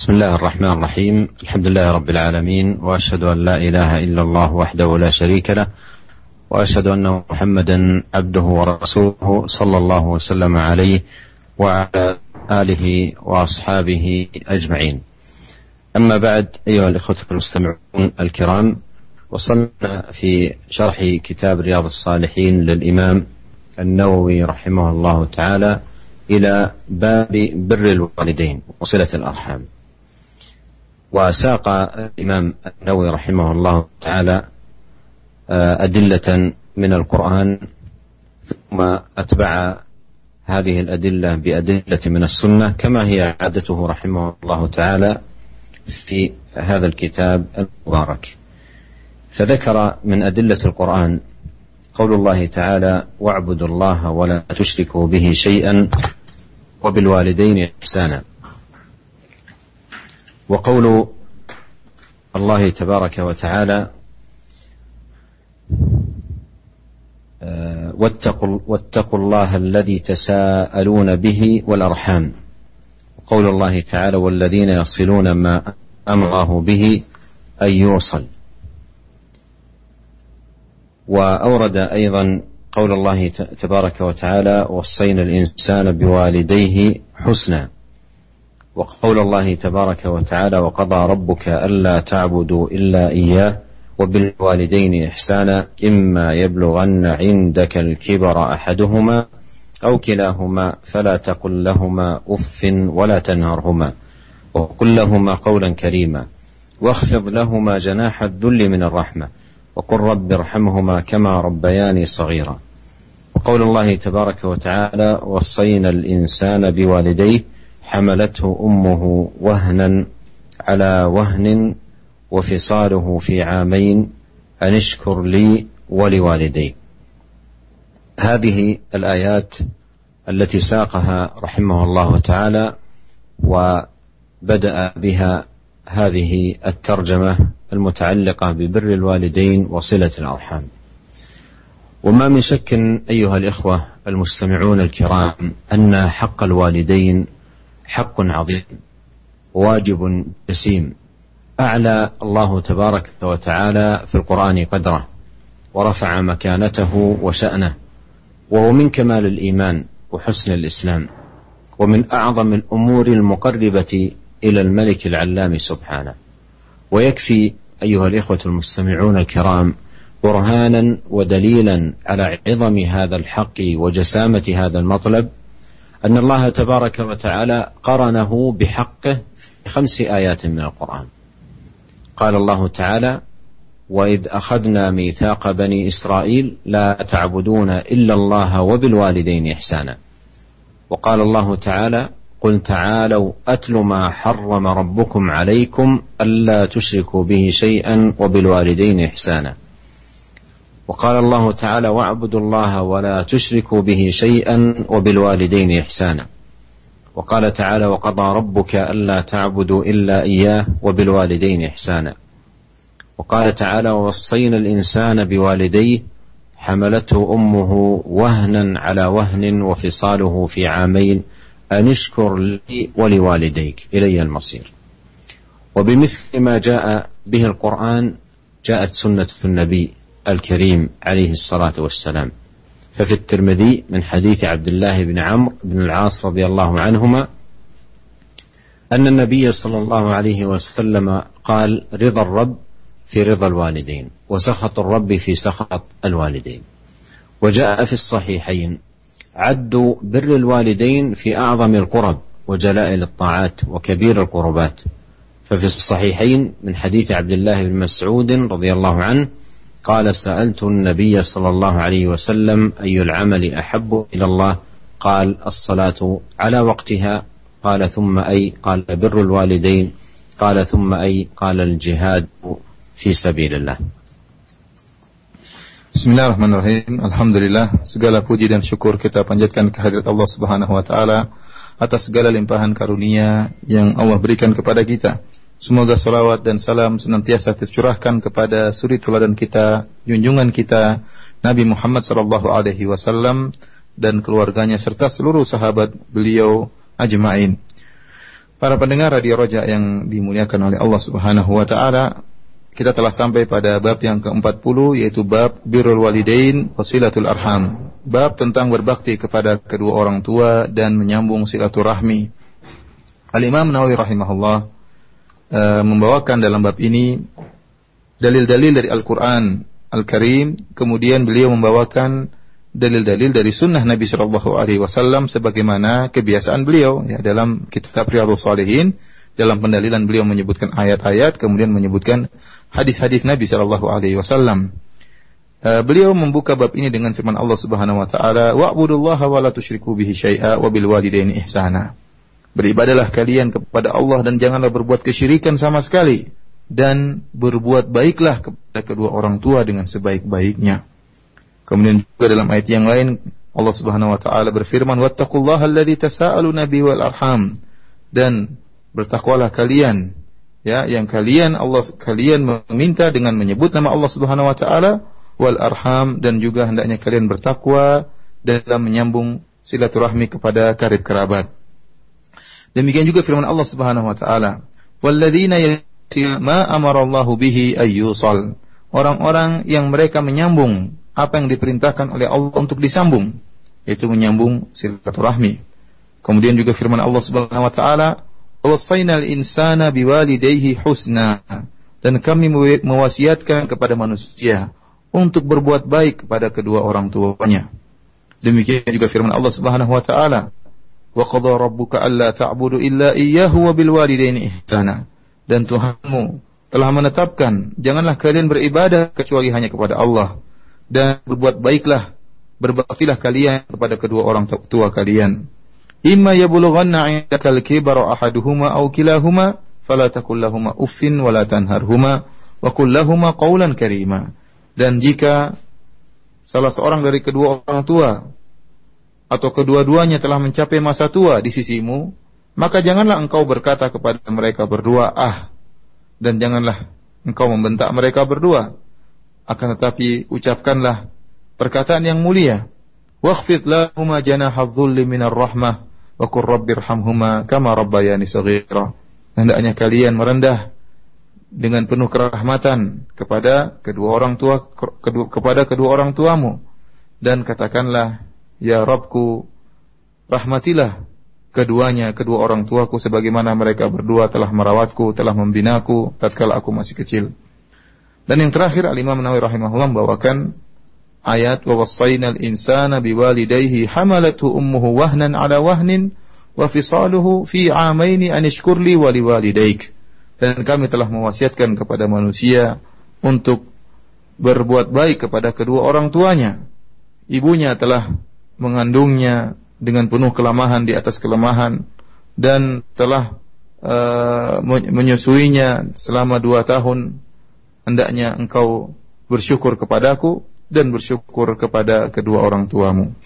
بسم الله الرحمن الرحيم الحمد لله رب العالمين وأشهد أن لا إله إلا الله وحده لا شريك له وأشهد أن محمدا عبده ورسوله صلى الله وسلم عليه وعلى آله وأصحابه أجمعين. أما بعد أيها الإخوة المستمعون الكرام وصلنا في شرح كتاب رياض الصالحين للإمام النووي رحمه الله تعالى إلى باب بر الوالدين وصلة الأرحام. وساق الإمام النووي رحمه الله تعالى آه، أدلة من القرآن ثم أتبع هذه الأدلة بأدلة من السنة كما هي عادته رحمه الله تعالى في هذا الكتاب المبارك. فذكر من أدلة القرآن قول الله تعالى واعبدوا الله ولا تشركوا به شيئا وبالوالدين إحسانا. وقول الله تبارك وتعالى آه، واتقوا, واتقوا الله الذي تساءلون به والأرحام. وقول الله تعالى والذين يصلون ما أمره به أن يوصل وأورد أيضا قول الله تبارك وتعالى وصينا الإنسان بوالديه حسنا وقول الله تبارك وتعالى وقضى ربك ألا تعبدوا إلا إياه وبالوالدين إحسانا إما يبلغن عندك الكبر أحدهما أو كلاهما فلا تقل لهما أف ولا تنهرهما وقل لهما قولا كريما واخفض لهما جناح الذل من الرحمة وقل رب ارحمهما كما ربياني صغيرا وقول الله تبارك وتعالى وصينا الإنسان بوالديه حملته أمه وهنا على وهن وفصاله في عامين أن اشكر لي ولوالدي. هذه الآيات التي ساقها رحمه الله تعالى وبدأ بها هذه الترجمة المتعلقة ببر الوالدين وصلة الأرحام. وما من شك أيها الإخوة المستمعون الكرام أن حق الوالدين حق عظيم واجب جسيم أعلى الله تبارك وتعالى في القرآن قدره ورفع مكانته وشأنه وهو من كمال الإيمان وحسن الإسلام ومن أعظم الأمور المقربة إلى الملك العلام سبحانه. ويكفي أيها الإخوة المستمعون الكرام برهانا ودليلا على عظم هذا الحق وجسامة هذا المطلب أن الله تبارك وتعالى قرنه بحقه في خمس آيات من القرآن. قال الله تعالى وإذ أخذنا ميثاق بني إسرائيل لا تعبدون إلا الله وبالوالدين إحسانا. وقال الله تعالى قل تعالوا أتل ما حرم ربكم عليكم ألا تشركوا به شيئا وبالوالدين إحسانا. وقال الله تعالى واعبدوا الله ولا تشركوا به شيئا وبالوالدين احسانا. وقال تعالى وقضى ربك ألا تعبدوا إلا إياه وبالوالدين احسانا. وقال تعالى ووصينا الإنسان بوالديه حملته أمه وهنا على وهن وفصاله في عامين أن اشكر لي ولوالديك. إلي المصير. وبمثل ما جاء به القرآن جاءت سنة النبي. الكريم عليه الصلاة والسلام. ففي الترمذي من حديث عبد الله بن عمرو بن العاص رضي الله عنهما أن النبي صلى الله عليه وسلم قال رضا الرب في رضا الوالدين وسخط الرب في سخط الوالدين وجاء في الصحيحين عدوا بر الوالدين في أعظم القرب وجلائل الطاعات وكبير القربات ففي الصحيحين من حديث عبد الله بن مسعود رضي الله عنه قال سألت النبي صلى الله عليه وسلم أي العمل أحب إلى الله قال الصلاة على وقتها قال ثم أي قال بر الوالدين قال ثم أي قال الجهاد في سبيل الله Bismillahirrahmanirrahim. Alhamdulillah, segala puji dan syukur kita panjatkan kehadirat Allah Subhanahu wa taala atas segala limpahan karunia yang Allah berikan kepada kita. Semoga salawat dan salam senantiasa tercurahkan kepada suri teladan kita, junjungan kita, Nabi Muhammad sallallahu alaihi wasallam dan keluarganya serta seluruh sahabat beliau ajma'in. Para pendengar Radio Roja yang dimuliakan oleh Allah Subhanahu wa taala, kita telah sampai pada bab yang ke-40 yaitu bab birrul walidain wasilatul arham. Bab tentang berbakti kepada kedua orang tua dan menyambung silaturahmi. Al-Imam Nawawi rahimahullah uh, membawakan dalam bab ini dalil-dalil dari Al-Qur'an Al-Karim, kemudian beliau membawakan dalil-dalil dari sunnah Nabi Shallallahu Alaihi Wasallam sebagaimana kebiasaan beliau ya dalam kitab Riyadhus Salihin dalam pendalilan beliau menyebutkan ayat-ayat kemudian menyebutkan hadis-hadis Nabi Shallallahu Alaihi Wasallam. Uh, beliau membuka bab ini dengan firman Allah Subhanahu wa taala, "Wa'budullaha wa la tusyriku bihi syai'a wa bil walidaini ihsana." Beribadalah kalian kepada Allah dan janganlah berbuat kesyirikan sama sekali dan berbuat baiklah kepada kedua orang tua dengan sebaik-baiknya. Kemudian juga dalam ayat yang lain Allah Subhanahu wa taala berfirman wattaqullaha alladzi tasaaluna bihi wal arham dan bertakwalah kalian ya yang kalian Allah kalian meminta dengan menyebut nama Allah Subhanahu wa taala wal arham dan juga hendaknya kalian bertakwa dalam menyambung silaturahmi kepada karib kerabat. Demikian juga firman Allah Subhanahu wa taala, "Walladzina ma amarallahu bihi ayyusal." Orang-orang yang mereka menyambung apa yang diperintahkan oleh Allah untuk disambung, yaitu menyambung silaturahmi. Kemudian juga firman Allah Subhanahu wa taala, "Wasainal insana biwalidayhi husna." Dan kami mewasiatkan kepada manusia untuk berbuat baik kepada kedua orang tuanya. Demikian juga firman Allah Subhanahu wa taala, "Wa qadha rabbuka alla ta'budu illa iyyahu wa bil walidayni ihsana." Dan Tuhanmu telah menetapkan, janganlah kalian beribadah kecuali hanya kepada Allah dan berbuat baiklah, berbaktilah kalian kepada kedua orang tua kalian. Imma yablughanna 'indakal kibara ahaduhuma aw kilahuma fala taqul lahumu uffin wa la tanharhuma wa qul lahumu qawlan karima. Dan jika salah seorang dari kedua orang tua atau kedua-duanya telah mencapai masa tua di sisimu, maka janganlah engkau berkata kepada mereka berdua, ah, dan janganlah engkau membentak mereka berdua akan tetapi ucapkanlah perkataan yang mulia. Wakhfid lahuma janaha dhulli minar rahmah wa qur rabbirhamhuma kama rabbayani saghira. Hendaknya kalian merendah dengan penuh kerahmatan kepada kedua orang tua kedua, kepada kedua orang tuamu dan katakanlah ya Rabbku rahmatilah keduanya kedua orang tuaku sebagaimana mereka berdua telah merawatku telah membinaku tatkala aku masih kecil. Dan yang terakhir Al-Imam Nawawi rahimahullah membawakan ayat wa wassaynal insana biwalidayhi hamalathu ummuhu wahnan ala wahnin wa fisaluhu fi amaini an ishkurli wa liwalidayk. Dan kami telah mewasiatkan kepada manusia untuk berbuat baik kepada kedua orang tuanya. Ibunya telah mengandungnya dengan penuh kelemahan di atas kelemahan dan telah uh, menyusuinya selama dua tahun hendaknya engkau bersyukur kepadaku dan bersyukur kepada kedua orang tuamu.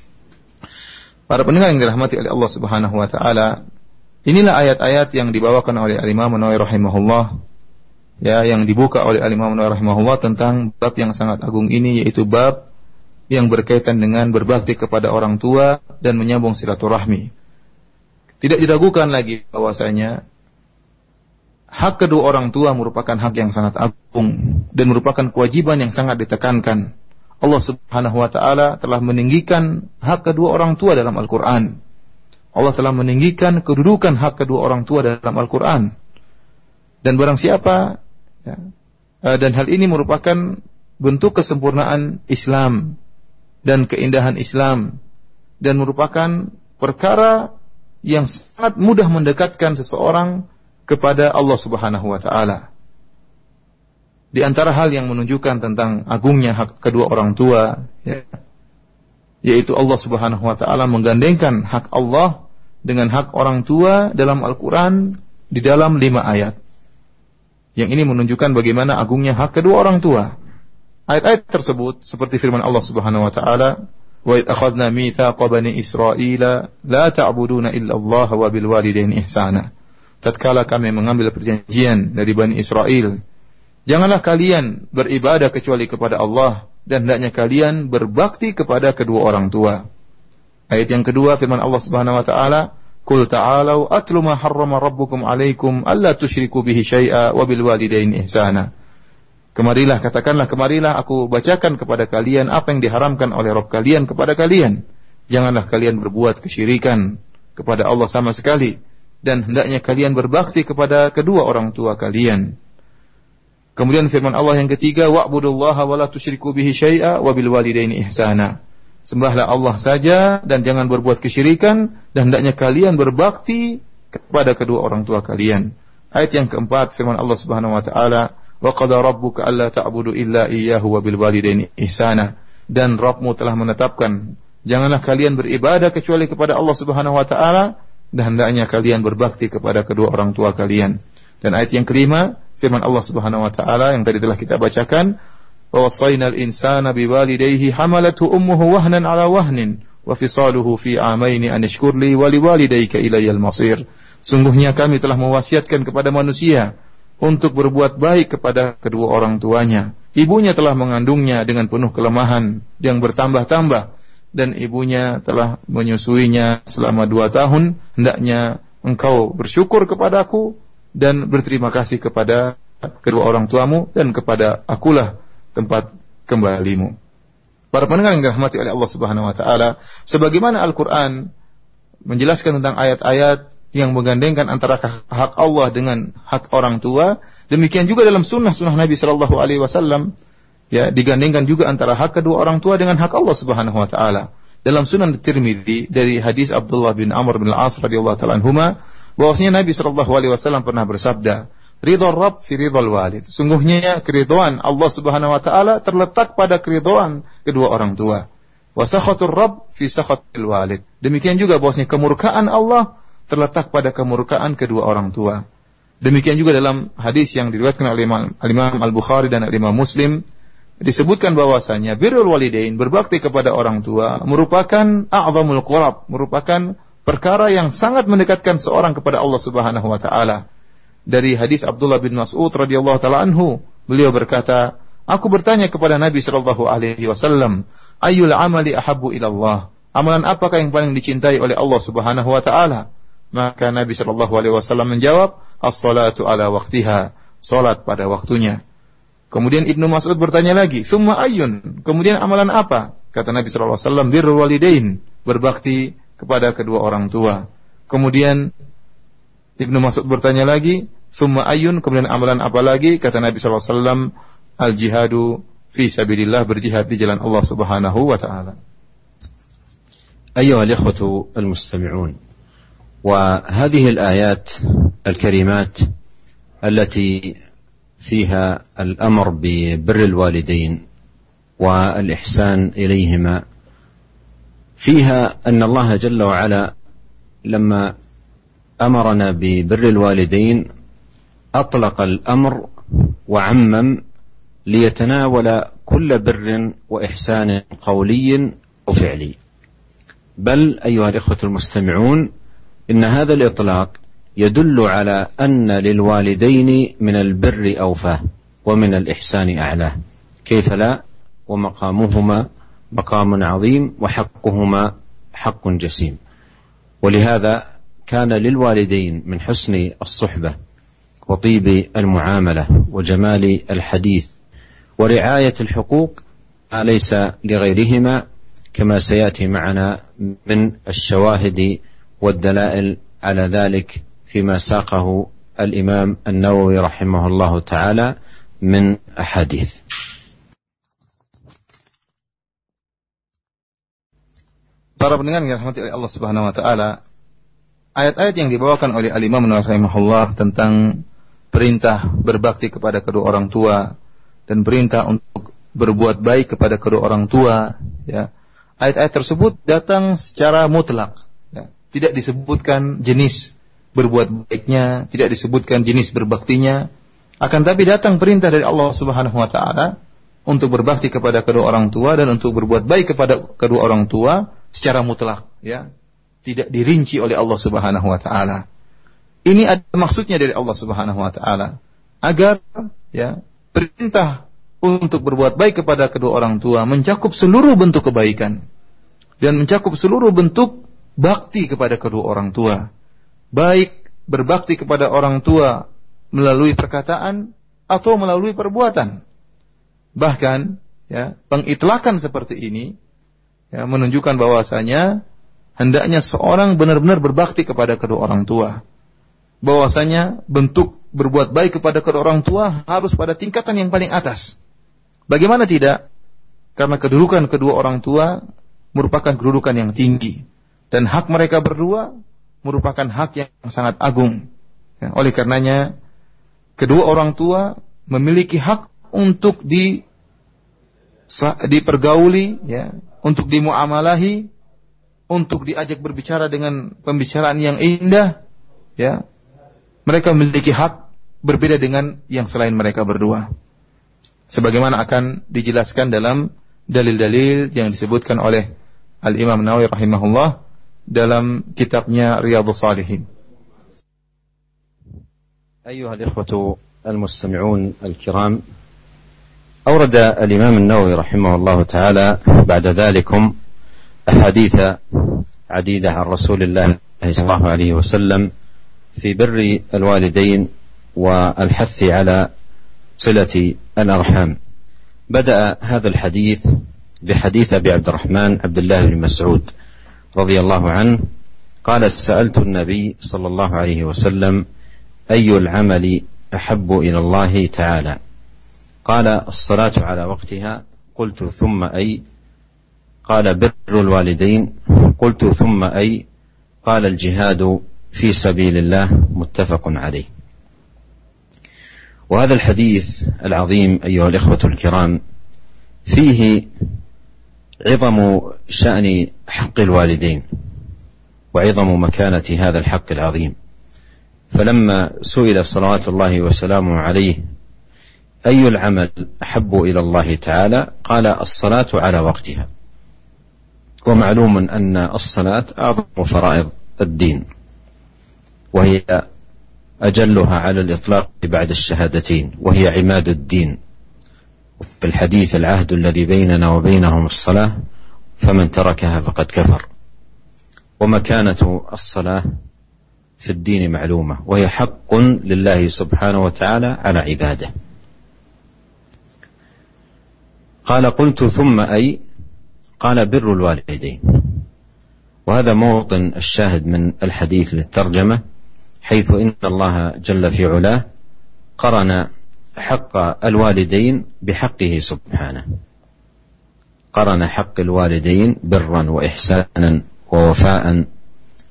Para pendengar yang dirahmati oleh Allah Subhanahu wa taala, inilah ayat-ayat yang dibawakan oleh Imam Nawawi rahimahullah ya yang dibuka oleh Imam Nawawi rahimahullah tentang bab yang sangat agung ini yaitu bab yang berkaitan dengan berbakti kepada orang tua dan menyambung silaturahmi. Tidak diragukan lagi bahwasanya hak kedua orang tua merupakan hak yang sangat agung dan merupakan kewajiban yang sangat ditekankan. Allah Subhanahu wa taala telah meninggikan hak kedua orang tua dalam Al-Qur'an. Allah telah meninggikan kedudukan hak kedua orang tua dalam Al-Qur'an. Dan barang siapa ya, eh, dan hal ini merupakan bentuk kesempurnaan Islam dan keindahan Islam dan merupakan perkara yang sangat mudah mendekatkan seseorang kepada Allah Subhanahu wa taala. Di antara hal yang menunjukkan tentang agungnya hak kedua orang tua, ya, yaitu Allah Subhanahu wa taala menggandengkan hak Allah dengan hak orang tua dalam Al-Qur'an di dalam lima ayat. Yang ini menunjukkan bagaimana agungnya hak kedua orang tua. Ayat-ayat tersebut seperti firman Allah Subhanahu wa taala, "Wa id akhadna mitsaqa bani Israila la ta'buduna illa Allah wa bil walidayni ihsana." tatkala kami mengambil perjanjian dari Bani Israel, janganlah kalian beribadah kecuali kepada Allah dan hendaknya kalian berbakti kepada kedua orang tua. Ayat yang kedua firman Allah Subhanahu wa taala, Qul ta'alu atlu ma harrama rabbukum alaikum alla tusyriku bihi syai'a wa bil walidaini ihsana. Kemarilah katakanlah kemarilah aku bacakan kepada kalian apa yang diharamkan oleh Rabb kalian kepada kalian. Janganlah kalian berbuat kesyirikan kepada Allah sama sekali dan hendaknya kalian berbakti kepada kedua orang tua kalian. Kemudian firman Allah yang ketiga, wa'budullaha wa la tusyriku bihi syai'a wa bil walidaini ihsana. Sembahlah Allah saja dan jangan berbuat kesyirikan dan hendaknya kalian berbakti kepada kedua orang tua kalian. Ayat yang keempat firman Allah Subhanahu wa taala, Wa qada rabbuka alla ta'budu illa iyyahu wa bil walidaini ihsana. Dan Rabbmu telah menetapkan janganlah kalian beribadah kecuali kepada Allah Subhanahu wa taala dan hendaknya kalian berbakti kepada kedua orang tua kalian. Dan ayat yang kelima firman Allah Subhanahu wa taala yang tadi telah kita bacakan, "Wa wasainal insana biwalidayhi hamalathu ummuhu wahnan ala wahnin wa fisaluhu fi amaini an ishkur li wa liwalidayka ilayal masir." Sungguhnya kami telah mewasiatkan kepada manusia untuk berbuat baik kepada kedua orang tuanya. Ibunya telah mengandungnya dengan penuh kelemahan yang bertambah-tambah dan ibunya telah menyusuinya selama dua tahun. Hendaknya engkau bersyukur kepadaku dan berterima kasih kepada kedua orang tuamu dan kepada akulah tempat kembalimu. Para pendengar yang dirahmati oleh Allah Subhanahu wa taala, sebagaimana Al-Qur'an menjelaskan tentang ayat-ayat yang menggandengkan antara hak Allah dengan hak orang tua, demikian juga dalam sunnah-sunnah Nabi Shallallahu alaihi wasallam ya digandengkan juga antara hak kedua orang tua dengan hak Allah Subhanahu wa taala. Dalam Sunan Tirmidzi dari hadis Abdullah bin Amr bin Al-As radhiyallahu taala anhuma bahwasanya Nabi Shallallahu alaihi wasallam pernah bersabda, ridha Rabb fi ridhal walid. Sungguhnya keridhaan Allah Subhanahu wa taala terletak pada keridhaan kedua orang tua. Wa sakhatur Rabb fi sakhatil walid. Demikian juga bahwasanya kemurkaan Allah terletak pada kemurkaan kedua orang tua. Demikian juga dalam hadis yang diriwayatkan oleh Imam Al-Bukhari dan Imam Muslim disebutkan bahwasanya birrul walidain berbakti kepada orang tua merupakan a'zamul qurab, merupakan perkara yang sangat mendekatkan seorang kepada Allah Subhanahu wa taala dari hadis Abdullah bin Mas'ud radhiyallahu taala anhu. Beliau berkata, "Aku bertanya kepada Nabi sallallahu alaihi wasallam, ayyul amali ahabbu ila Allah?" Amalan apakah yang paling dicintai oleh Allah Subhanahu wa taala? Maka Nabi sallallahu alaihi wasallam menjawab, "As-salatu ala waqtiha." Salat pada waktunya. Kemudian Ibnu Mas'ud bertanya lagi, "Summa ayyun?" Kemudian amalan apa? Kata Nabi sallallahu alaihi wasallam, "Birrul walidain." Berbakti kepada kedua orang tua. Kemudian Ibnu Mas'ud bertanya lagi, "Summa ayun?" Kemudian amalan apa lagi? Kata Nabi sallallahu alaihi wasallam, "Al-jihadu fi sabilillah berjihad di jalan Allah Subhanahu wa taala." أيها الإخوة المستمعون وهذه الآيات الكريمات التي فيها الأمر ببر الوالدين والإحسان إليهما. فيها أن الله جل وعلا لما أمرنا ببر الوالدين أطلق الأمر وعمم ليتناول كل بر وإحسان قولي وفعلي. بل أيها الإخوة المستمعون إن هذا الإطلاق يدل على أن للوالدين من البر اوفاه ومن الإحسان اعلاه كيف لا؟ ومقامهما مقام عظيم وحقهما حق جسيم. ولهذا كان للوالدين من حسن الصحبة وطيب المعاملة وجمال الحديث ورعاية الحقوق ليس لغيرهما؟ كما سيأتي معنا من الشواهد والدلائل على ذلك فيما ساقه الامام النووي رحمه الله تعالى من احاديث. Para pendengar yang dirahmati oleh Allah Subhanahu wa taala, ayat-ayat yang dibawakan oleh Al-Imam rahimahullah tentang perintah berbakti kepada kedua orang tua dan perintah untuk berbuat baik kepada kedua orang tua ya ayat-ayat tersebut datang secara mutlak ya. tidak disebutkan jenis berbuat baiknya tidak disebutkan jenis berbaktinya. Akan tapi datang perintah dari Allah Subhanahu wa taala untuk berbakti kepada kedua orang tua dan untuk berbuat baik kepada kedua orang tua secara mutlak ya. Tidak dirinci oleh Allah Subhanahu wa taala. Ini ada maksudnya dari Allah Subhanahu wa taala. Agar ya perintah untuk berbuat baik kepada kedua orang tua mencakup seluruh bentuk kebaikan. Dan mencakup seluruh bentuk bakti kepada kedua orang tua. baik berbakti kepada orang tua melalui perkataan atau melalui perbuatan. Bahkan ya, pengitlakan seperti ini ya, menunjukkan bahwasanya hendaknya seorang benar-benar berbakti kepada kedua orang tua. Bahwasanya bentuk berbuat baik kepada kedua orang tua harus pada tingkatan yang paling atas. Bagaimana tidak? Karena kedudukan kedua orang tua merupakan kedudukan yang tinggi dan hak mereka berdua merupakan hak yang sangat agung. Ya, oleh karenanya, kedua orang tua memiliki hak untuk di dipergauli, ya, untuk dimuamalahi, untuk diajak berbicara dengan pembicaraan yang indah, ya. Mereka memiliki hak berbeda dengan yang selain mereka berdua. Sebagaimana akan dijelaskan dalam dalil-dalil yang disebutkan oleh Al-Imam Nawawi rahimahullah dalam kitabnya Riyadhus Salihin. أيها الإخوة المستمعون الكرام أورد الإمام النووي رحمه الله تعالى بعد ذلكم أحاديث عديدة عن رسول الله صلى الله عليه وسلم في بر الوالدين والحث على صلة الأرحام بدأ هذا الحديث بحديث أبي عبد الرحمن عبد الله بن مسعود رضي الله عنه قال سألت النبي صلى الله عليه وسلم أي العمل أحب إلى الله تعالى؟ قال الصلاة على وقتها. قلت ثم أي؟ قال بر الوالدين. قلت ثم أي؟ قال الجهاد في سبيل الله. متفق عليه. وهذا الحديث العظيم أيها الإخوة الكرام فيه عظم شأن حق الوالدين وعظم مكانة هذا الحق العظيم. فلما سئل صلوات الله وسلامه عليه أي العمل أحب إلى الله تعالى؟ قال الصلاة على وقتها. ومعلوم أن الصلاة أعظم فرائض الدين وهي أجلها على الإطلاق بعد الشهادتين وهي عماد الدين. في الحديث العهد الذي بيننا وبينهم الصلاة فمن تركها فقد كفر. ومكانة الصلاة في الدين معلومة وهي حق لله سبحانه وتعالى على عباده. قال قلت ثم أي قال بر الوالدين. وهذا موطن الشاهد من الحديث للترجمة حيث إن الله جل في علاه قرن حق الوالدين بحقه سبحانه. قرن حق الوالدين برا وإحسانا ووفاء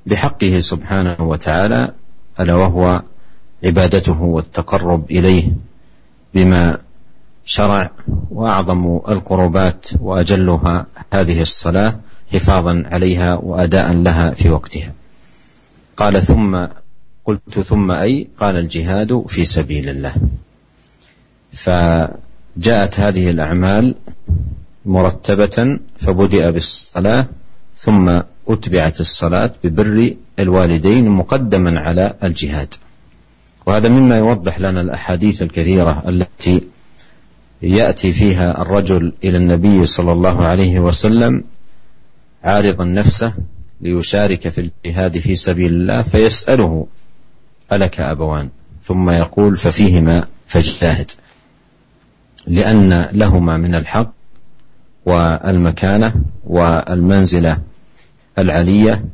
بحقه سبحانه وتعالى ألا وهو عبادته والتقرب إليه بما شرع وأعظم القربات وأجلها هذه الصلاة حفاظا عليها وأداء لها في وقتها. قال ثم قلت ثم أي قال الجهاد في سبيل الله. فجاءت هذه الأعمال مرتبة فبدأ بالصلاة ثم أتبعت الصلاة ببر الوالدين مقدما على الجهاد. وهذا مما يوضح لنا الأحاديث الكثيرة التي يأتي فيها الرجل إلى النبي صلى الله عليه وسلم عارضا نفسه ليشارك في الجهاد في سبيل الله فيسأله ألك أبوان؟ ثم يقول ففيهما فاجتهد لأن لهما من الحق والمكانة والمنزلة العلية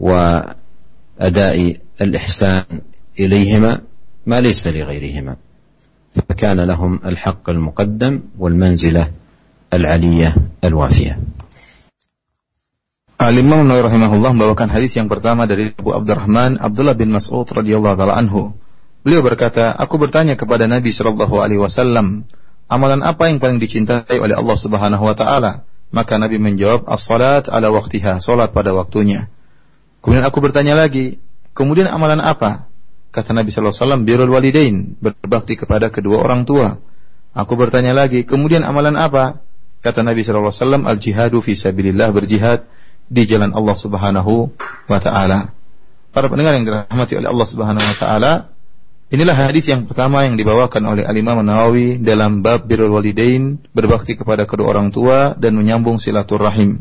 وأداء الإحسان إليهما ما ليس لغيرهما فكان لهم الحق المقدم والمنزلة العلية الوافية Al-Imam Nawawi rahimahullah membawakan hadis yang pertama dari Abu Abdurrahman Abdullah bin Mas'ud radhiyallahu anhu. Beliau berkata, "Aku bertanya kepada Nabi sallallahu alaihi wasallam, amalan apa yang paling dicintai oleh Allah Subhanahu wa taala?" Maka Nabi menjawab, "As-salat ala waktiha, salat pada waktunya." Kemudian aku bertanya lagi, "Kemudian amalan apa?" Kata Nabi sallallahu alaihi wasallam, "Birrul walidain, berbakti kepada kedua orang tua." Aku bertanya lagi, "Kemudian amalan apa?" Kata Nabi sallallahu alaihi wasallam, "Al-jihadu fi sabilillah, berjihad di jalan Allah Subhanahu wa taala. Para pendengar yang dirahmati oleh Allah Subhanahu wa taala, inilah hadis yang pertama yang dibawakan oleh Al-Imam Nawawi dalam bab birrul walidain, berbakti kepada kedua orang tua dan menyambung silaturahim.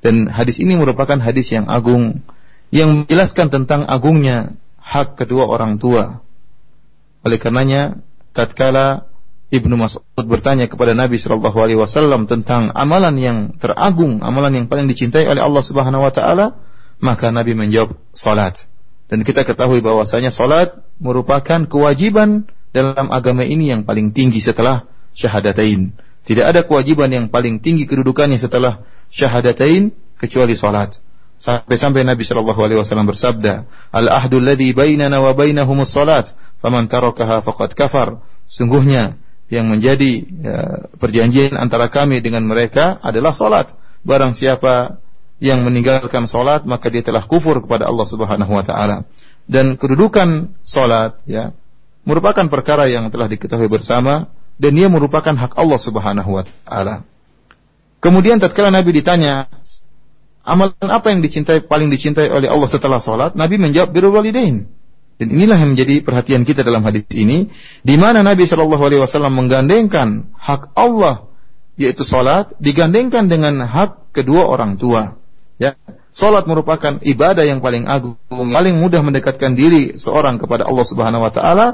Dan hadis ini merupakan hadis yang agung yang menjelaskan tentang agungnya hak kedua orang tua. Oleh karenanya, tatkala Ibnu Mas'ud bertanya kepada Nabi Shallallahu Alaihi Wasallam tentang amalan yang teragung, amalan yang paling dicintai oleh Allah Subhanahu Wa Taala, maka Nabi menjawab salat. Dan kita ketahui bahwasanya salat merupakan kewajiban dalam agama ini yang paling tinggi setelah syahadatain. Tidak ada kewajiban yang paling tinggi kedudukannya setelah syahadatain kecuali salat. Sampai-sampai Nabi Shallallahu Alaihi Wasallam bersabda, Al ahdul ladhi bainana wa bainahumus salat, faman tarakaha faqad kafar. Sungguhnya yang menjadi ya, perjanjian antara kami dengan mereka adalah salat. Barang siapa yang meninggalkan salat maka dia telah kufur kepada Allah Subhanahu wa taala. Dan kedudukan salat ya merupakan perkara yang telah diketahui bersama dan dia merupakan hak Allah Subhanahu wa taala. Kemudian tatkala Nabi ditanya amalan apa yang dicintai paling dicintai oleh Allah setelah salat, Nabi menjawab birrul walidain. Dan inilah yang menjadi perhatian kita dalam hadis ini, di mana Nabi Shallallahu Alaihi Wasallam menggandengkan hak Allah yaitu salat digandengkan dengan hak kedua orang tua. Ya, salat merupakan ibadah yang paling agung, paling mudah mendekatkan diri seorang kepada Allah Subhanahu Wa Taala,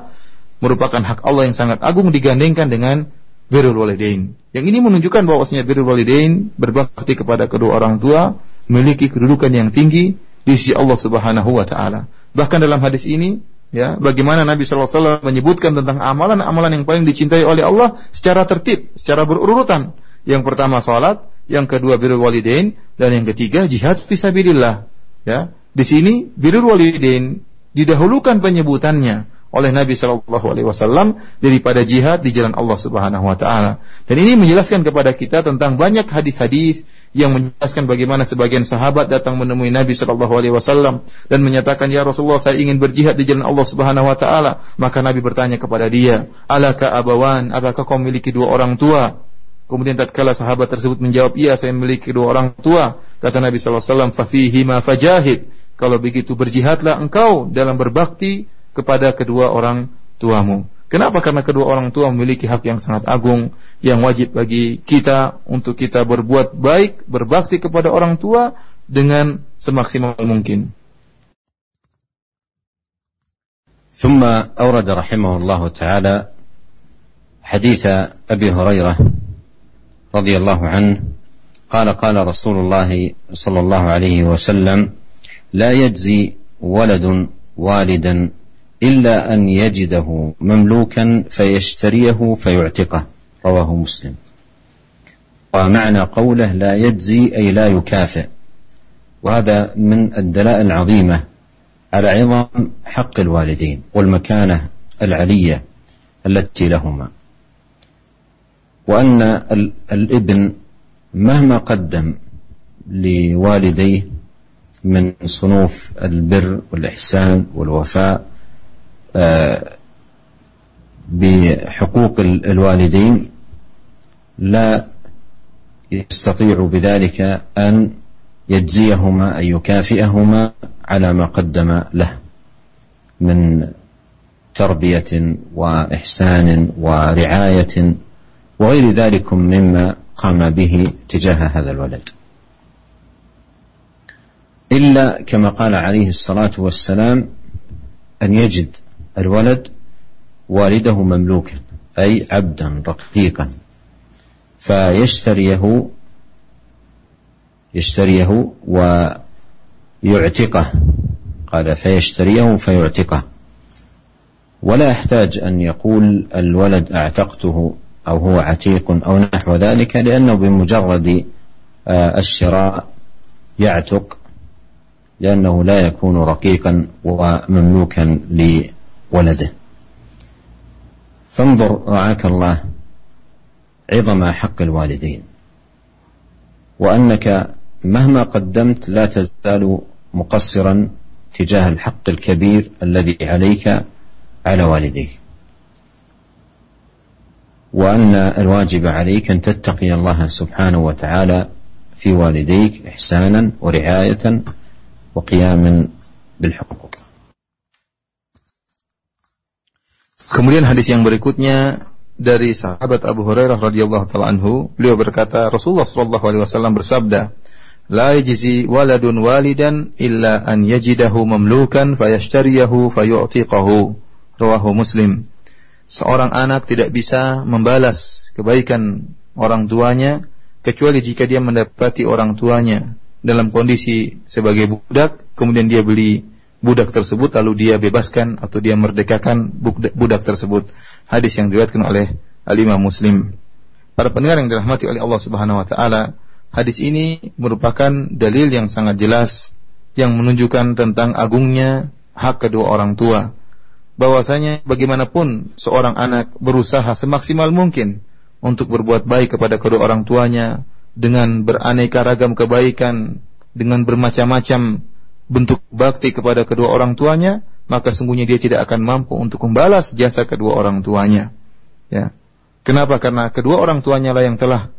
merupakan hak Allah yang sangat agung digandengkan dengan birrul walidain. Yang ini menunjukkan bahwasanya birrul walidain berbakti kepada kedua orang tua memiliki kedudukan yang tinggi di sisi Allah Subhanahu wa taala. Bahkan dalam hadis ini, ya, bagaimana Nabi SAW menyebutkan tentang amalan-amalan yang paling dicintai oleh Allah secara tertib, secara berurutan. Yang pertama salat, yang kedua birrul walidain, dan yang ketiga jihad fisabilillah. Ya, di sini birrul walidain didahulukan penyebutannya oleh Nabi Shallallahu Alaihi Wasallam daripada jihad di jalan Allah Subhanahu Wa Taala. Dan ini menjelaskan kepada kita tentang banyak hadis-hadis yang menjelaskan bagaimana sebagian sahabat datang menemui Nabi Shallallahu Alaihi Wasallam dan menyatakan ya Rasulullah saya ingin berjihad di jalan Allah Subhanahu Wa Taala maka Nabi bertanya kepada dia alaka abawan apakah kau memiliki dua orang tua kemudian tatkala sahabat tersebut menjawab iya saya memiliki dua orang tua kata Nabi Shallallahu Alaihi Wasallam fafihi ma fajahid kalau begitu berjihadlah engkau dalam berbakti kepada kedua orang tuamu Kenapa? Karena kedua orang tua memiliki hak yang sangat agung yang wajib bagi kita untuk kita berbuat baik, berbakti kepada orang tua dengan semaksimal mungkin. ثم أورد رحمه الله تعالى حديث أبي هريرة رضي الله عنه قال قال رسول الله صلى الله عليه وسلم لا يجزي ولد والدا إلا أن يجده مملوكا فيشتريه فيعتقه. رواه مسلم. ومعنى قوله لا يجزي أي لا يكافئ. وهذا من الدلائل العظيمة على عظم حق الوالدين والمكانة العلية التي لهما. وأن الابن مهما قدم لوالديه من صنوف البر والإحسان والوفاء بحقوق الوالدين لا يستطيع بذلك أن يجزيهما أن يكافئهما على ما قدم له من تربية وإحسان ورعاية وغير ذلك مما قام به تجاه هذا الولد. إلا كما قال عليه الصلاة والسلام أن يجد الولد والده مملوكا أي عبدا رقيقا فيشتريه يشتريه ويعتقه. قال فيشتريه فيعتقه. ولا يحتاج أن يقول الولد أعتقته أو هو عتيق أو نحو ذلك لأنه بمجرد آه، الشراء يعتق لأنه لا يكون رقيقا ومملوكا ولده فانظر رعاك الله عظم حق الوالدين وأنك مهما قدمت لا تزال مقصرا تجاه الحق الكبير الذي عليك على والديك. وان الواجب عليك ان تتقي الله سبحانه وتعالى في والديك احسانا ورعايه وقياما بالحقوق Kemudian hadis yang berikutnya dari sahabat Abu Hurairah radhiyallahu taala anhu, beliau berkata Rasulullah sallallahu alaihi wasallam bersabda, la yajzi waladun walidan illa an yajidahu mamlukan fayashtariyahu fayu'tiqahu rawahu muslim seorang anak tidak bisa membalas kebaikan orang tuanya kecuali jika dia mendapati orang tuanya dalam kondisi sebagai budak kemudian dia beli budak tersebut lalu dia bebaskan atau dia merdekakan budak tersebut hadis yang diriwayatkan oleh Al-Imam Muslim para pendengar yang dirahmati oleh Allah Subhanahu wa taala Hadis ini merupakan dalil yang sangat jelas yang menunjukkan tentang agungnya hak kedua orang tua. Bahwasanya bagaimanapun seorang anak berusaha semaksimal mungkin untuk berbuat baik kepada kedua orang tuanya dengan beraneka ragam kebaikan, dengan bermacam-macam bentuk bakti kepada kedua orang tuanya, maka sungguhnya dia tidak akan mampu untuk membalas jasa kedua orang tuanya. Ya. Kenapa? Karena kedua orang tuanya lah yang telah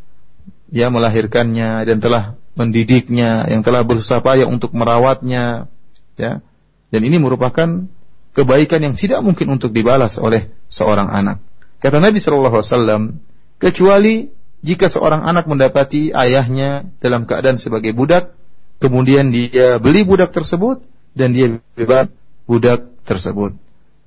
ya melahirkannya dan telah mendidiknya, yang telah berusaha payah untuk merawatnya, ya. Dan ini merupakan kebaikan yang tidak mungkin untuk dibalas oleh seorang anak. Kata Nabi Shallallahu Alaihi Wasallam, kecuali jika seorang anak mendapati ayahnya dalam keadaan sebagai budak, kemudian dia beli budak tersebut dan dia bebas budak tersebut.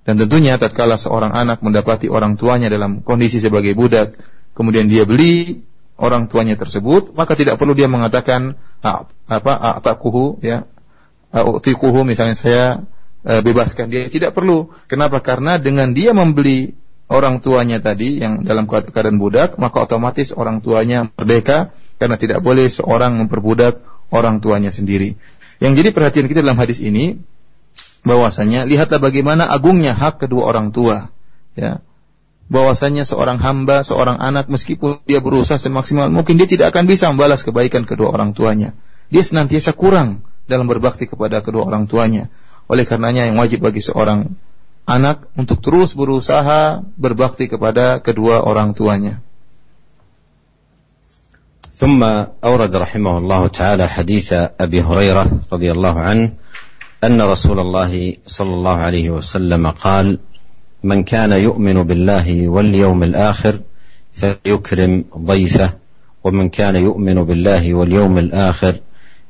Dan tentunya tatkala seorang anak mendapati orang tuanya dalam kondisi sebagai budak, kemudian dia beli orang tuanya tersebut, maka tidak perlu dia mengatakan apa atakuhu ya utikuhu misalnya saya e, bebaskan dia tidak perlu. Kenapa? Karena dengan dia membeli orang tuanya tadi yang dalam keadaan budak, maka otomatis orang tuanya merdeka karena tidak boleh seorang memperbudak orang tuanya sendiri. Yang jadi perhatian kita dalam hadis ini bahwasanya lihatlah bagaimana agungnya hak kedua orang tua. Ya bahwasanya seorang hamba, seorang anak meskipun dia berusaha semaksimal mungkin dia tidak akan bisa membalas kebaikan kedua orang tuanya. Dia senantiasa kurang dalam berbakti kepada kedua orang tuanya. Oleh karenanya yang wajib bagi seorang anak untuk terus berusaha berbakti kepada kedua orang tuanya. ثم أورد رحمه الله تعالى حديث أبي هريرة رضي الله عنه أن رسول الله صلى الله عليه وسلم قال: من كان يؤمن بالله واليوم الآخر فليكرم ضيفه ومن كان يؤمن بالله واليوم الآخر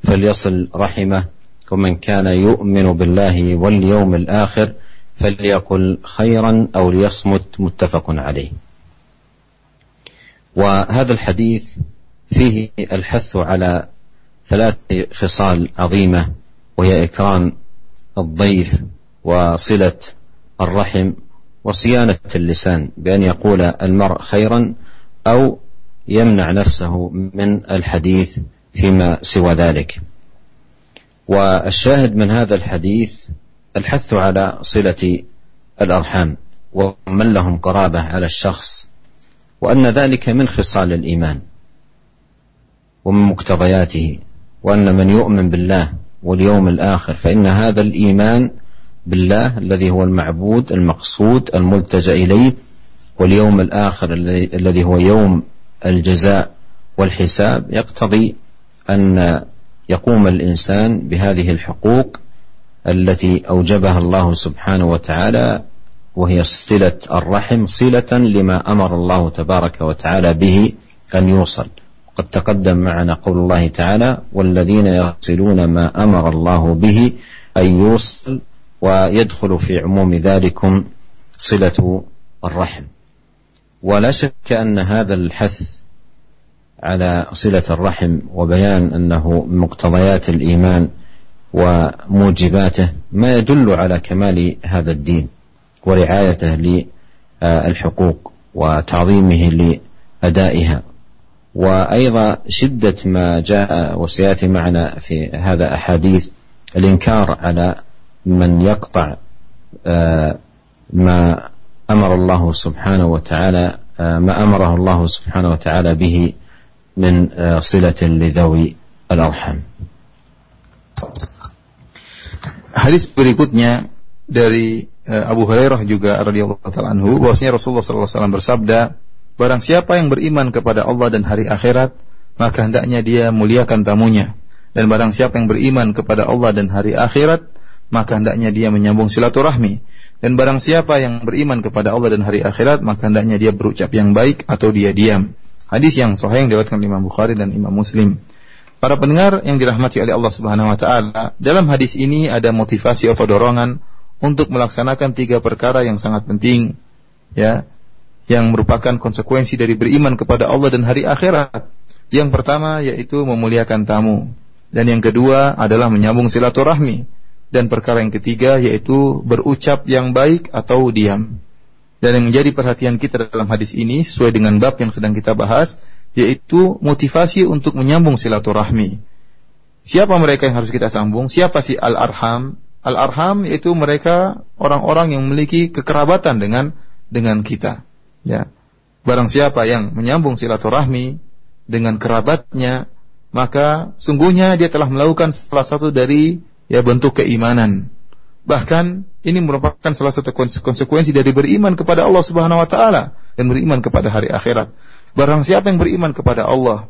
فليصل رحمه ومن كان يؤمن بالله واليوم الآخر فليقل خيرا أو ليصمت متفق عليه. وهذا الحديث فيه الحث على ثلاث خصال عظيمة وهي إكرام الضيف وصلة الرحم وصيانة اللسان بأن يقول المرء خيرا أو يمنع نفسه من الحديث فيما سوى ذلك. والشاهد من هذا الحديث الحث على صلة الأرحام ومن لهم قرابة على الشخص وأن ذلك من خصال الإيمان ومن مقتضياته وأن من يؤمن بالله واليوم الآخر فإن هذا الإيمان بالله الذي هو المعبود المقصود الملتجأ إليه واليوم الآخر الذي هو يوم الجزاء والحساب يقتضي أن يقوم الإنسان بهذه الحقوق التي أوجبها الله سبحانه وتعالى وهي صلة الرحم صلة لما أمر الله تبارك وتعالى به أن يوصل. قد تقدم معنا قول الله تعالى والذين يصلون ما أمر الله به أن يوصل ويدخل في عموم ذلكم صلة الرحم. ولا شك أن هذا الحث على صلة الرحم وبيان أنه مقتضيات الإيمان وموجباته ما يدل على كمال هذا الدين ورعايته للحقوق وتعظيمه لأدائها. وأيضا شدة ما جاء وسيأتي معنا في هذا أحاديث الإنكار على من يقطع ما أمر الله سبحانه وتعالى ما أمره الله سبحانه وتعالى به من صله لذوي الارحام. Hadis berikutnya dari Abu Hurairah juga radhiyallahu taala anhu bahwasanya Rasulullah sallallahu alaihi wasallam bersabda, barang siapa yang beriman kepada Allah dan hari akhirat, maka hendaknya dia muliakan tamunya. Dan barang siapa yang beriman kepada Allah dan hari akhirat, maka hendaknya dia menyambung silaturahmi. Dan barang siapa yang beriman kepada Allah dan hari akhirat, maka hendaknya dia berucap yang baik atau dia diam. Hadis yang sahih yang diriwayatkan Imam Bukhari dan Imam Muslim. Para pendengar yang dirahmati oleh Allah Subhanahu wa taala, dalam hadis ini ada motivasi atau dorongan untuk melaksanakan tiga perkara yang sangat penting ya, yang merupakan konsekuensi dari beriman kepada Allah dan hari akhirat. Yang pertama yaitu memuliakan tamu dan yang kedua adalah menyambung silaturahmi dan perkara yang ketiga yaitu berucap yang baik atau diam. Dan yang menjadi perhatian kita dalam hadis ini sesuai dengan bab yang sedang kita bahas yaitu motivasi untuk menyambung silaturahmi. Siapa mereka yang harus kita sambung? Siapa si al-arham? Al-arham yaitu mereka orang-orang yang memiliki kekerabatan dengan dengan kita. Ya. Barang siapa yang menyambung silaturahmi dengan kerabatnya, maka sungguhnya dia telah melakukan salah satu dari ya bentuk keimanan. Bahkan ini merupakan salah satu konsekuensi dari beriman kepada Allah Subhanahu wa taala dan beriman kepada hari akhirat. Barang siapa yang beriman kepada Allah,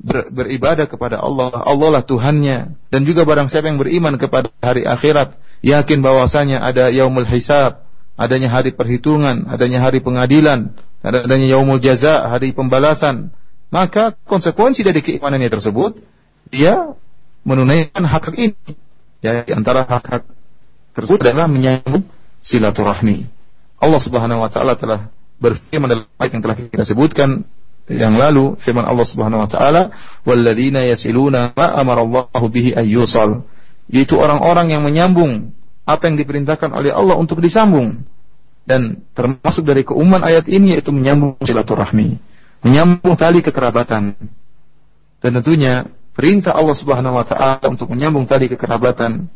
ber, beribadah kepada Allah, Allah lah Tuhannya. Dan juga barang siapa yang beriman kepada hari akhirat, yakin bahwasanya ada yaumul hisab, adanya hari perhitungan, adanya hari pengadilan, adanya yaumul jaza, hari pembalasan. Maka konsekuensi dari keimanannya tersebut, dia menunaikan hak, -hak ini. Ya, antara hak-hak tersebut adalah menyambung silaturahmi. Allah Subhanahu wa taala telah berfirman dalam ayat yang telah kita sebutkan yang lalu firman Allah Subhanahu wa taala walladzina yasiluna ma amarallahu bihi ayyusal yaitu orang-orang yang menyambung apa yang diperintahkan oleh Allah untuk disambung. Dan termasuk dari keumuman ayat ini yaitu menyambung silaturahmi. Menyambung tali kekerabatan. Dan tentunya perintah Allah Subhanahu wa taala untuk menyambung tali kekerabatan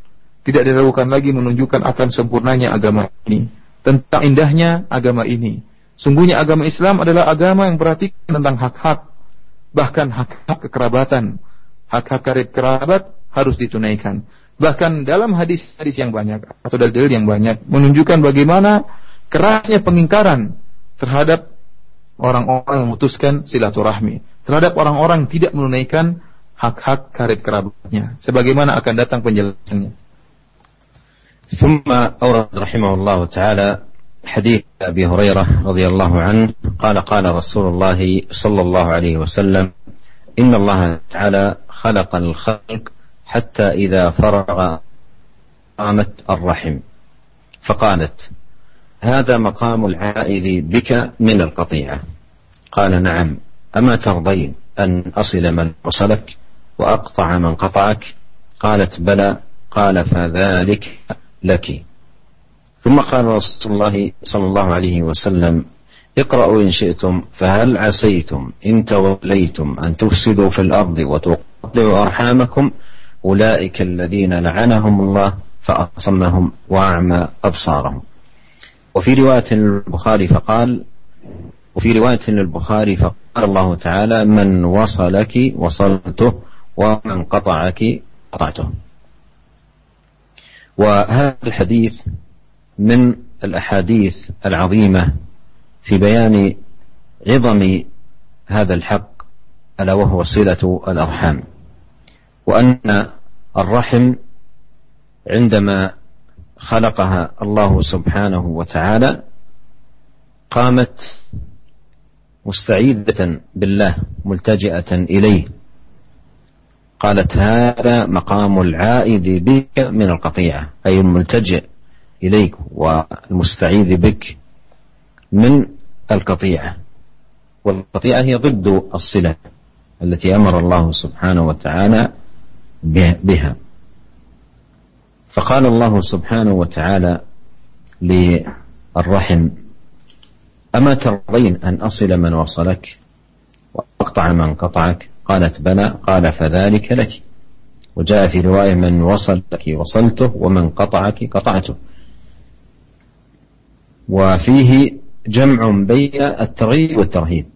tidak diragukan lagi menunjukkan akan sempurnanya agama ini tentang indahnya agama ini Sungguhnya agama Islam adalah agama yang perhatikan tentang hak-hak, bahkan hak-hak kekerabatan. Hak-hak karib kerabat harus ditunaikan. Bahkan dalam hadis-hadis yang banyak atau dalil yang banyak menunjukkan bagaimana kerasnya pengingkaran terhadap orang-orang yang memutuskan silaturahmi, terhadap orang-orang tidak menunaikan hak-hak karib kerabatnya. Sebagaimana akan datang penjelasannya. ثم أورد رحمه الله تعالى حديث أبي هريرة رضي الله عنه قال قال رسول الله صلى الله عليه وسلم إن الله تعالى خلق الخلق حتى إذا فرغ قامت الرحم. فقالت هذا مقام العائذ بك من القطيعة. قال نعم. أما ترضين أن أصل من وصلك وأقطع من قطعك؟ قالت بلى. قال فذلك لك. ثم قال رسول الله صلى الله عليه وسلم اقرأوا إن شئتم فهل عسيتم إن توليتم أن تفسدوا في الأرض وتقطعوا أرحامكم؟ أولئك الذين لعنهم الله فأصمهم وأعمى أبصارهم. وفي رواية للبخاري فقال وفي رواية للبخاري فقال الله تعالى من وصلك وصلته ومن قطعك قطعته. وهذا الحديث من الأحاديث العظيمة في بيان عظم هذا الحق ألا وهو صلة الأرحام. وأن الرحم عندما خلقها الله سبحانه وتعالى قامت مستعيذة بالله ملتجئة إليه. قالت هذا مقام العائد بك من القطيعة أي الملتجئ إليك والمستعيذ بك من القطيعة. والقطيعة هي ضد الصلة التي أمر الله سبحانه وتعالى بها فقال الله سبحانه وتعالى للرحم أما ترضين أن أصل من وصلك وأقطع من قطعك؟ قالت بلى قال فذلك لك. وجاء في رواية من وصلك وصلته ومن قطعك قطعته. وفيه جمع بين الترغيب والترهيب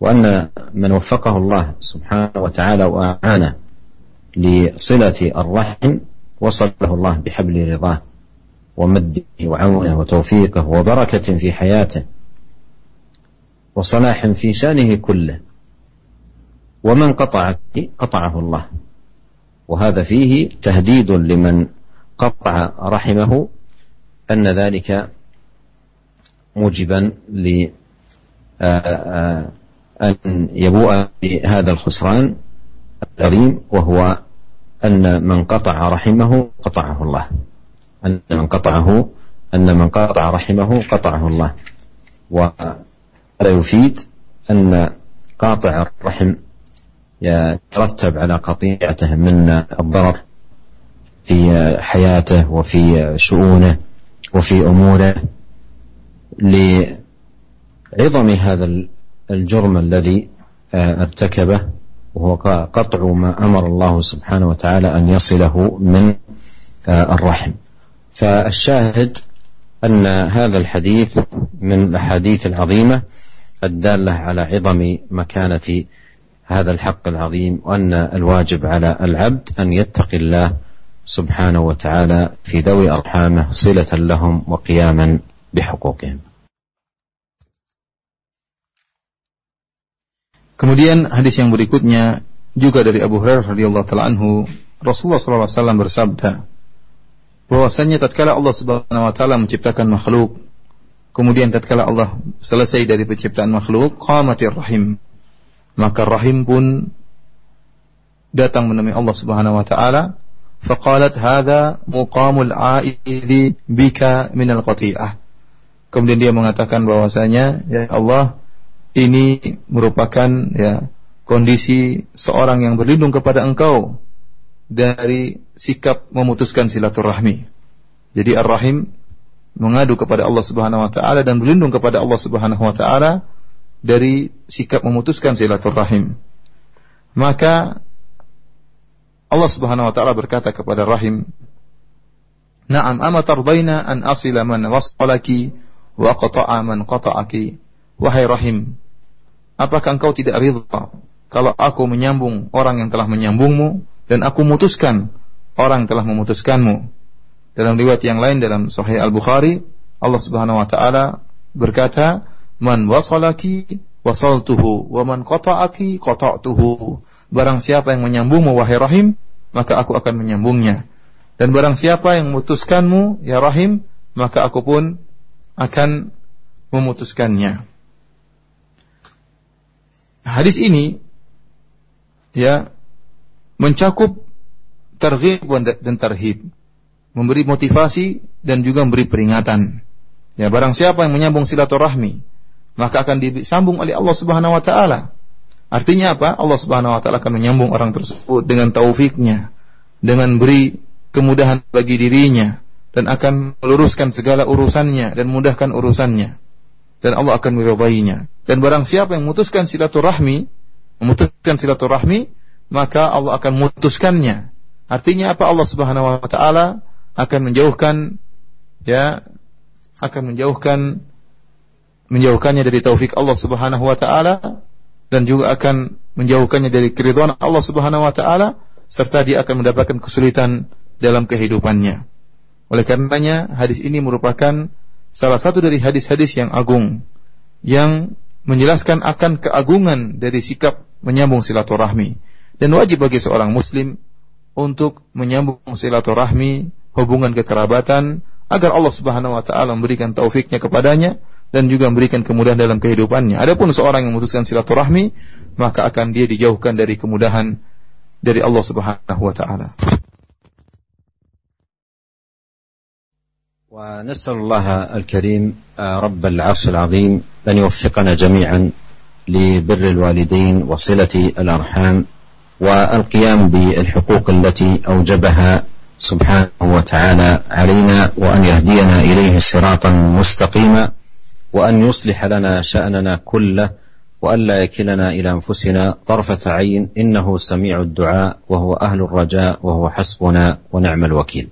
وأن من وفقه الله سبحانه وتعالى وأعانه لصلة الرحم وصله الله بحبل رضاه ومده وعونه وتوفيقه وبركة في حياته وصلاح في شأنه كله. ومن قطعك قطعه الله. وهذا فيه تهديد لمن قطع رحمه أن ذلك موجبا ل آه، آه، أن يبوء بهذا الخسران العظيم وهو أن من قطع رحمه قطعه الله. أن من قطعه أن من قطع رحمه قطعه الله. وهذا يفيد أن قاطع الرحم يترتب على قطيعته من الضرر في حياته وفي شؤونه وفي أموره لعظم هذا الجرم الذي ارتكبه وهو قطع ما أمر الله سبحانه وتعالى أن يصله من الرحم. فالشاهد أن هذا الحديث من الأحاديث العظيمة الدالة على عظم مكانة هذا الحق العظيم وان الواجب على العبد ان يتقي الله سبحانه وتعالى في ذوي أرحامه صلة لهم وقياما بحقوقهم Kemudian hadis yang berikutnya juga dari Abu Hurairah radhiyallahu taala anhu, Rasulullah SAW bersabda bahwasanya tatkala Allah Subhanahu wa taala menciptakan makhluk, kemudian tatkala Allah selesai dari penciptaan makhluk, qamatir rahim. maka rahim pun datang menemui Allah Subhanahu wa taala. Faqalat hadza muqamul aidi bika minal qati'ah. Kemudian dia mengatakan bahwasanya ya Allah ini merupakan ya kondisi seorang yang berlindung kepada engkau dari sikap memutuskan silaturahmi. Jadi Ar-Rahim mengadu kepada Allah Subhanahu wa taala dan berlindung kepada Allah Subhanahu wa taala dari sikap memutuskan silaturahim. Maka Allah Subhanahu wa taala berkata kepada Rahim, "Na'am, ama tardaina an asila man wasalaki wa qata'a man qata'aki?" Wahai Rahim, apakah engkau tidak ridha kalau aku menyambung orang yang telah menyambungmu dan aku memutuskan orang yang telah memutuskanmu? Dalam riwayat yang lain dalam Sahih Al-Bukhari, Allah Subhanahu wa taala berkata, "Man wasalaki wasaltuhu wa man qata'aki qata'tuhu." Barang siapa yang menyambungmu wahai rahim, maka aku akan menyambungnya. Dan barang siapa yang memutuskanmu ya rahim, maka aku pun akan memutuskannya. Hadis ini ya mencakup terghib dan terhib, memberi motivasi dan juga memberi peringatan. Ya, barang siapa yang menyambung silaturahmi, maka akan disambung oleh Allah Subhanahu wa taala. Artinya apa? Allah Subhanahu wa taala akan menyambung orang tersebut dengan taufiknya, dengan beri kemudahan bagi dirinya dan akan meluruskan segala urusannya dan mudahkan urusannya. Dan Allah akan meridainya. Dan barang siapa yang memutuskan silaturahmi, memutuskan silaturahmi, maka Allah akan memutuskannya. Artinya apa? Allah Subhanahu wa taala akan menjauhkan ya akan menjauhkan menjauhkannya dari taufik Allah Subhanahu wa taala dan juga akan menjauhkannya dari keridhaan Allah Subhanahu wa taala serta dia akan mendapatkan kesulitan dalam kehidupannya. Oleh karenanya hadis ini merupakan salah satu dari hadis-hadis yang agung yang menjelaskan akan keagungan dari sikap menyambung silaturahmi dan wajib bagi seorang muslim untuk menyambung silaturahmi, hubungan kekerabatan agar Allah Subhanahu wa taala memberikan taufiknya kepadanya dan juga memberikan kemudahan dalam kehidupannya. Adapun seorang yang memutuskan silaturahmi, maka akan dia dijauhkan dari kemudahan dari Allah Subhanahu wa taala. ونسأل الله الكريم رب العرش العظيم أن يوفقنا جميعا لبر الوالدين وصلة الأرحام والقيام بالحقوق التي أوجبها سبحانه وتعالى علينا وأن يهدينا إليه صراطا مستقيما وأن يصلح لنا شأننا كله وأن لا يكلنا إلى أنفسنا طرفة عين إنه سميع الدعاء وهو أهل الرجاء وهو حسبنا ونعم الوكيل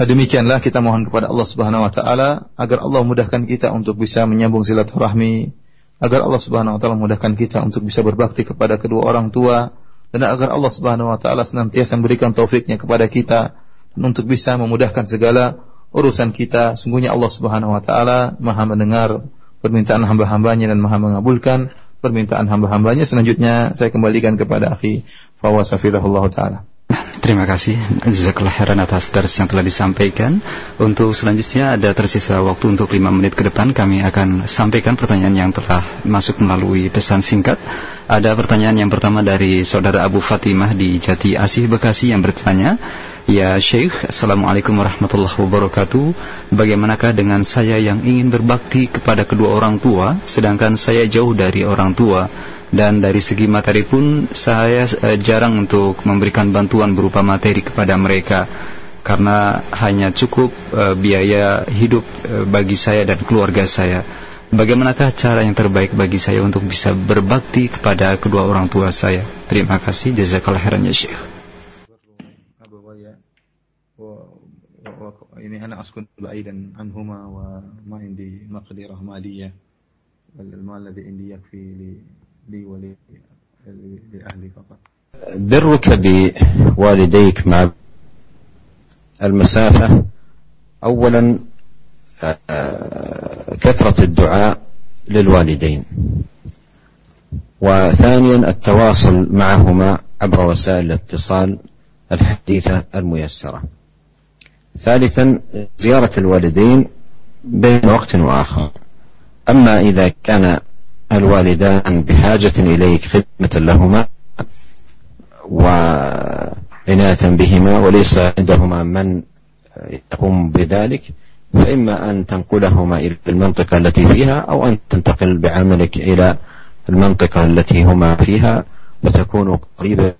Demikianlah kita mohon kepada Allah Subhanahu wa taala agar Allah mudahkan kita untuk bisa menyambung silaturahmi, agar Allah Subhanahu wa taala mudahkan kita untuk bisa berbakti kepada kedua orang tua dan agar Allah Subhanahu wa taala senantiasa memberikan taufiknya kepada kita untuk bisa memudahkan segala urusan kita. Sungguhnya Allah Subhanahu wa taala Maha mendengar permintaan hamba-hambanya dan Maha mengabulkan permintaan hamba-hambanya. Selanjutnya saya kembalikan kepada akhi Fawaz taala. Terima kasih Jazakallah khairan atas dars yang telah disampaikan Untuk selanjutnya ada tersisa waktu untuk 5 menit ke depan Kami akan sampaikan pertanyaan yang telah masuk melalui pesan singkat Ada pertanyaan yang pertama dari Saudara Abu Fatimah di Jati Asih Bekasi yang bertanya Ya Syekh, Assalamualaikum warahmatullahi wabarakatuh Bagaimanakah dengan saya yang ingin berbakti kepada kedua orang tua Sedangkan saya jauh dari orang tua dan dari segi materi pun saya uh, jarang untuk memberikan bantuan berupa materi kepada mereka karena hanya cukup uh, biaya hidup uh, bagi saya dan keluarga saya. Bagaimanakah cara yang terbaik bagi saya untuk bisa berbakti kepada kedua orang tua saya? Terima kasih. Jazakallah khairan ya Syekh. يعني أنا أسكن بعيدا عنهما وما عندي مقدرة مالية. المال الذي عندي يكفي لي ولأهلي فقط. برك بوالديك مع المسافة؟ أولا كثرة الدعاء للوالدين. وثانيا التواصل معهما عبر وسائل الاتصال الحديثة الميسرة. ثالثا زيارة الوالدين بين وقت وآخر. أما إذا كان الوالدان بحاجة إليك خدمة لهما وعناية بهما وليس عندهما من يقوم بذلك فإما أن تنقلهما إلى المنطقة التي فيها أو أن تنتقل بعملك إلى المنطقة التي هما فيها وتكون قريبة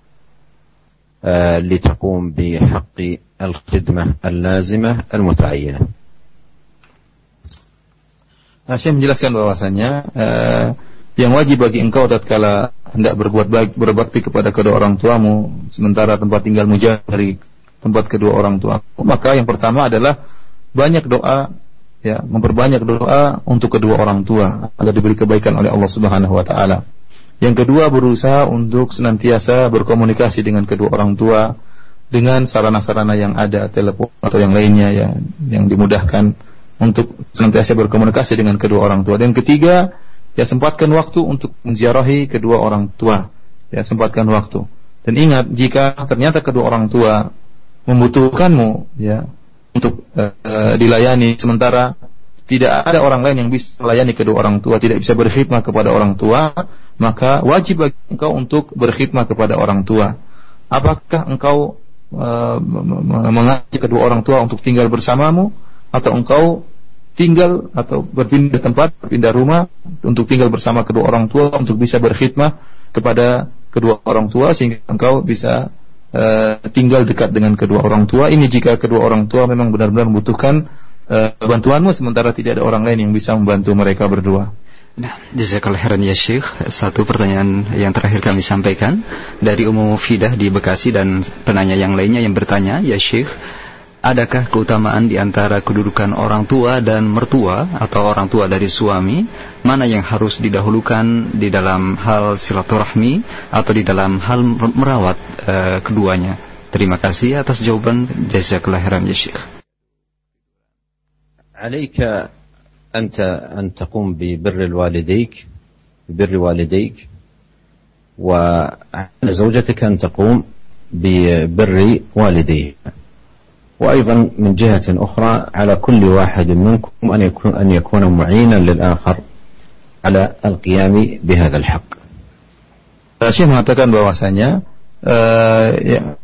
لتقوم بحق الخدمة اللازمة المتعينة Nah, saya menjelaskan bahwasanya uh, yang wajib bagi engkau tatkala hendak berbuat baik berbakti kepada kedua orang tuamu sementara tempat tinggalmu jauh dari tempat kedua orang tua maka yang pertama adalah banyak doa ya memperbanyak doa untuk kedua orang tua agar diberi kebaikan oleh Allah Subhanahu wa taala. yang kedua berusaha untuk senantiasa berkomunikasi dengan kedua orang tua dengan sarana-sarana yang ada telepon atau yang lainnya ya yang dimudahkan untuk senantiasa berkomunikasi dengan kedua orang tua. Dan ketiga, ya sempatkan waktu untuk menziarahi kedua orang tua. Ya sempatkan waktu. Dan ingat jika ternyata kedua orang tua membutuhkanmu ya untuk uh, dilayani sementara tidak ada orang lain yang bisa melayani kedua orang tua, tidak bisa berkhidmat kepada orang tua, maka wajib bagi engkau untuk berkhidmat kepada orang tua. Apakah engkau uh, mengajak kedua orang tua untuk tinggal bersamamu atau engkau tinggal atau berpindah tempat, berpindah rumah untuk tinggal bersama kedua orang tua untuk bisa berkhidmah kepada kedua orang tua sehingga engkau bisa uh, tinggal dekat dengan kedua orang tua. Ini jika kedua orang tua memang benar-benar membutuhkan uh, bantuanmu sementara tidak ada orang lain yang bisa membantu mereka berdua. Nah, jazakallah khairan ya Syekh. Satu pertanyaan yang terakhir kami sampaikan dari Umum Fidah di Bekasi dan penanya yang lainnya yang bertanya, ya Syekh, adakah keutamaan di antara kedudukan orang tua dan mertua atau orang tua dari suami mana yang harus didahulukan di dalam hal silaturahmi atau di dalam hal merawat uh, keduanya terima kasih atas jawaban jazakallah khairan ya Syekh عليك أنت أن تقوم ببر الوالديك ببر والديك وعلى زوجتك أن تقوم ببر والديها وأيضا من جهة أخرى على كل واحد منكم أن يكون, أن يكون معينا للآخر على القيام بهذا الحق Syekh mengatakan bahwasanya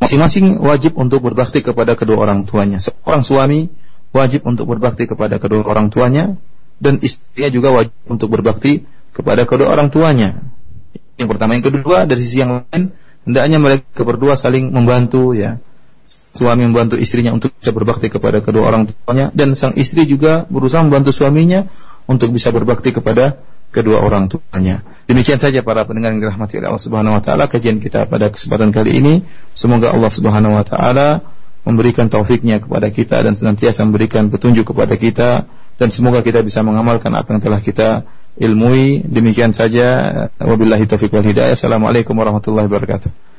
masing-masing uh, wajib untuk berbakti kepada kedua orang tuanya. Seorang suami wajib untuk berbakti kepada kedua orang tuanya dan istrinya juga wajib untuk berbakti kepada kedua orang tuanya. Yang pertama, yang kedua dari sisi yang lain hendaknya mereka berdua saling membantu ya suami membantu istrinya untuk bisa berbakti kepada kedua orang tuanya dan sang istri juga berusaha membantu suaminya untuk bisa berbakti kepada kedua orang tuanya. Demikian saja para pendengar yang dirahmati oleh Allah Subhanahu wa taala kajian kita pada kesempatan kali ini. Semoga Allah Subhanahu wa taala memberikan taufiknya kepada kita dan senantiasa memberikan petunjuk kepada kita dan semoga kita bisa mengamalkan apa yang telah kita ilmui. Demikian saja wabillahi taufik wal hidayah. Assalamualaikum warahmatullahi wabarakatuh.